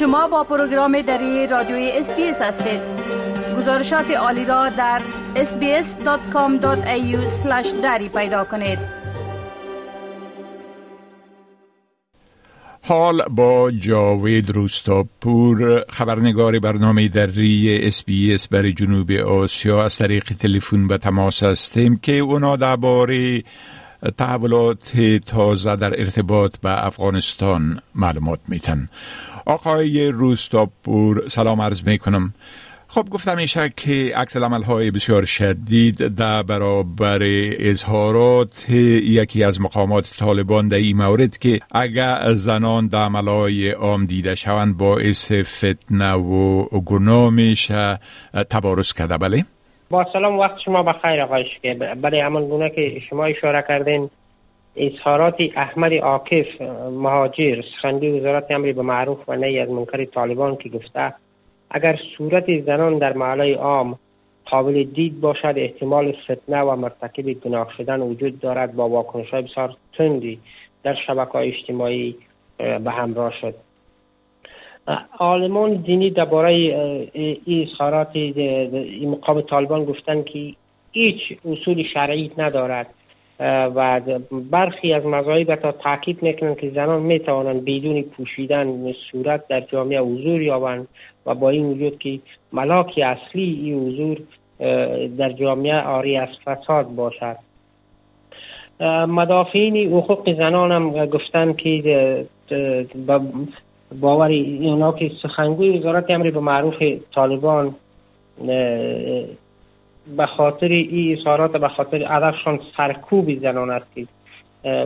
شما با program دری رادیوی SBS هستید. گزارشات عالی را در sbs.com.au دری پیدا کنید. حال با جاوید روستاپور خبرنگار برنامه دری اس برای جنوب آسیا. از طریق تلفن به تماس هستیم که اونا درباره تحولات تازه در ارتباط به افغانستان معلومات میتن. آقای روستاپور سلام عرض می‌کنم. خب گفتم میشه که عکس های بسیار شدید در برابر اظهارات یکی از مقامات طالبان در این مورد که اگر زنان در عملهای عام دیده شوند باعث فتنه و گناه میشه تبارز کرده. بله؟ با سلام وقت شما بخیر آقای که برای همان گونه که شما اشاره کردین اظهارات احمد عاکف مهاجر سخنگوی وزارت امری به معروف و نهی از منکر طالبان که گفته اگر صورت زنان در محله عام قابل دید باشد احتمال فتنه و مرتکب گناه شدن وجود دارد با واکنش های بسیار تندی در شبکه های اجتماعی به همراه شد. عالمان دینی درباره این اظهارات مقام طالبان گفتن که هیچ اصول شرعی ندارد. و برخی از مذاهب تا تاکید می‌کنند که زنان می توانند بدون پوشیدن صورت در جامعه حضور یابند و با این وجود که ملاک اصلی این حضور در جامعه آری از فساد باشد. مدافعین حقوق زنان هم گفتن که باور اونا که سخنگوی وزارت امری به معروف طالبان به خاطر این اظهارات به خاطر هدفشان سرکوب زنان است که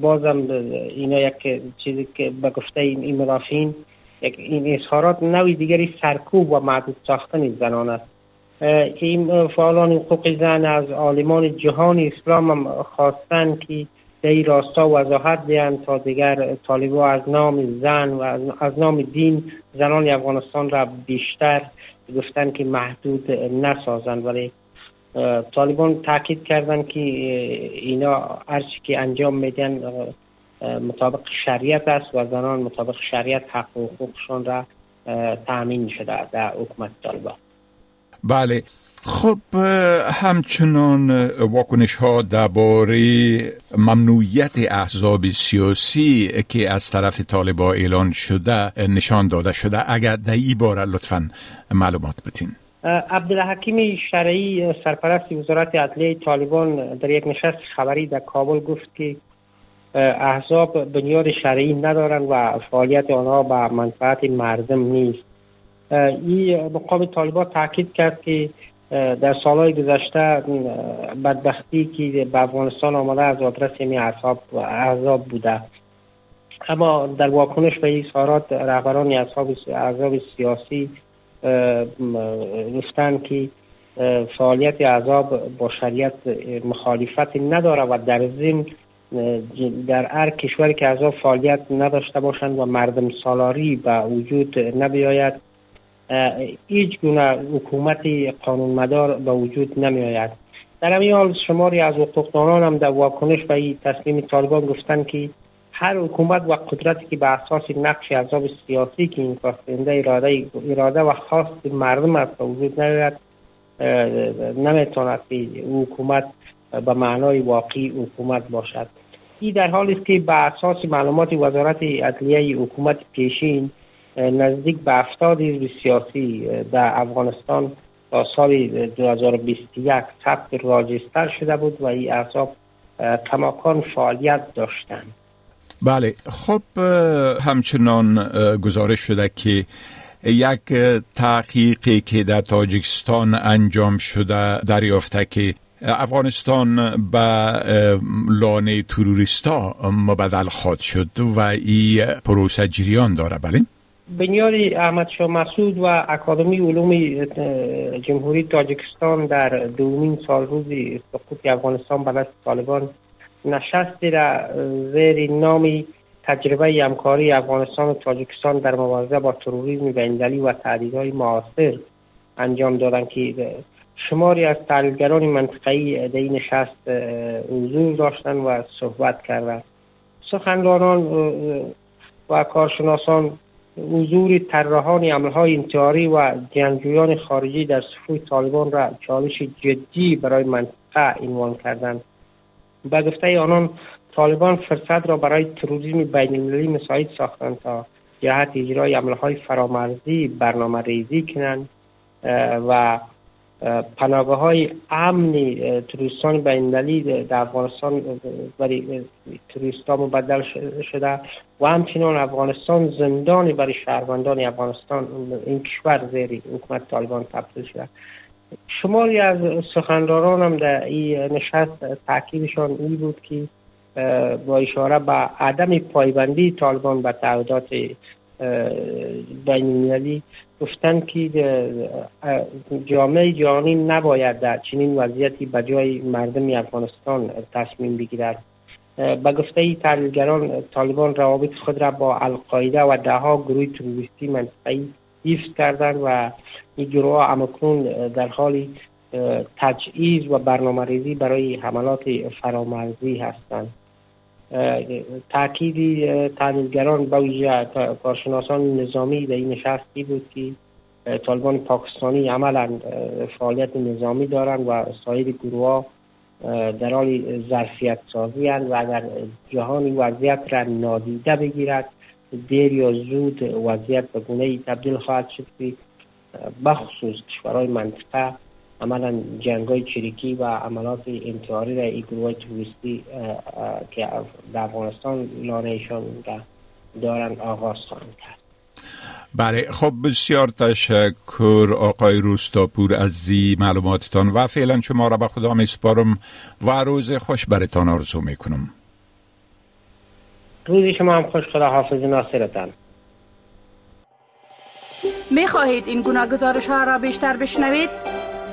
بازم اینا یک چیزی که به گفته این مدافعین این اظهارات نوی دیگری سرکوب و معدود ساختن زنان است. این فعالان حقوق زن از عالمان جهان اسلام هم خواستن که این راستا وضاحت دهند تا دیگر طالبا از نام زن و از نام دین زنان افغانستان را بیشتر گفتن که محدود نسازند. ولی طالبان تاکید کردند که اینا هرچی که انجام میدن مطابق شریعت است و زنان مطابق شریعت حق و حقوقشان را تأمین شده در حکومت طالبان. بله. خب همچنان واکنش ها درباره ممنوعیت احزاب سیاسی که از طرف طالبا اعلان شده نشان داده شده. اگر در این باره لطفا معلومات بتین عبدالحکیم شرعی سرپرست وزارت عدلیه طالبان در یک نشست خبری در کابل گفت که احزاب بنیاد شرعی ندارند و فعالیت آنها به منفعت مردم نیست. این مقام طالبان تاکید کرد که در سالهای گذشته بدبختی که به افغانستان آمده از آدرس این احزاب بوده. اما در واکنش به اظهارات رهبران احزاب سیاسی گفتن که فعالیت احزاب با شریعت مخالفت نداره و در ضمن در هر کشوری که احزاب فعالیت نداشته باشند و مردم سالاری به وجود نبیاید. هیچ گونه حکومت قانون مدار به وجود نمی آید در همین حال شماری از حقوقدانان هم در واکنش به این تصمیم طالبان گفتند که هر حکومت و قدرتی که به اساس نقش احزاب سیاسی که این اراده اراده و خواست مردم است وجود نیاید نمی‌تواند حکومت به معنای واقعی حکومت باشد. این در حالی است که به اساس معلومات وزارت عدلیه حکومت پیشین نزدیک به هفتاد حزب سیاسی در افغانستان تا سال 2021 ثبت راجستر شده بود و این احزاب کماکان فعالیت داشتند بله خب همچنان گزارش شده که یک تحقیقی که در تاجیکستان انجام شده دریافته که افغانستان به لانه تروریستا مبدل خواد شد و این پروسه جریان داره بله؟ بنیاد احمد شاه مسعود و اکادمی علوم جمهوری تاجیکستان در دومین سال روز سقوط افغانستان به دست طالبان نشستی را زیر نامی تجربه همکاری افغانستان و تاجیکستان در مبارزه با تروریسم بین‌المللی و تهدیدهای معاصر انجام دادند که شماری از تحلیلگران منطقه‌ای در این نشست حضور داشتند و صحبت کردند سخنرانان و کارشناسان حضور طراحان عملهای انتحاری و جنگجویان خارجی در صفوف طالبان را چالش جدی برای منطقه عنوان کردند. به گفته آنان طالبان فرصت را برای تروریسم بین المللی مساعد ساختند تا جهت اجرای عملهای فرامرزی برنامه ریزی کنند و پناگاه های امنی توریستان بین در افغانستان برای توریستان مبدل شده و همچنان افغانستان زندانی برای شهروندان افغانستان این کشور زیر حکومت طالبان تبدیل شده. شماری از سخنرانان هم در این نشست تاکیدشان این بود که با اشاره به عدم پایبندی طالبان به تعهدات بین المللی گفتند که جامعه جهانی نباید در چنین وضعیتی به جای مردم افغانستان تصمیم بگیرد. به گفته تحلیلگران طالبان روابط خود را با القاعده و دهها گروه تروریستی منطقه‌ای حفظ کردند و این گروه همکنون در حال تجهیز و برنامه ریزی برای حملات فرامرزی هستند. تاکیدی تحلیلگران ویژه کارشناسان نظامی در این نشستی بود که طالبان پاکستانی عملا فعالیت نظامی دارند و سایر گروه در حال ظرفیت سازی و اگر جهانی وضعیت را نادیده بگیرد دیر یا زود وضعیت به گونه تبدیل خواهد شد که بخصوص کشورهای منطقه عملا جنگ های چریکی و عملات انتحاری را این گروه توریستی که در افغانستان لانهشان دارن آغاز خواهند کرد. بله خب بسیار تشکر آقای روستاپور از زی معلوماتتان و فعلا شما را به خدا میسپارم و روز خوش برتان آرزو می‌کنم. روزی شما هم خوش خدا حافظ ناصرتان. می خواهید این گناه گزارش ها را بیشتر بشنوید؟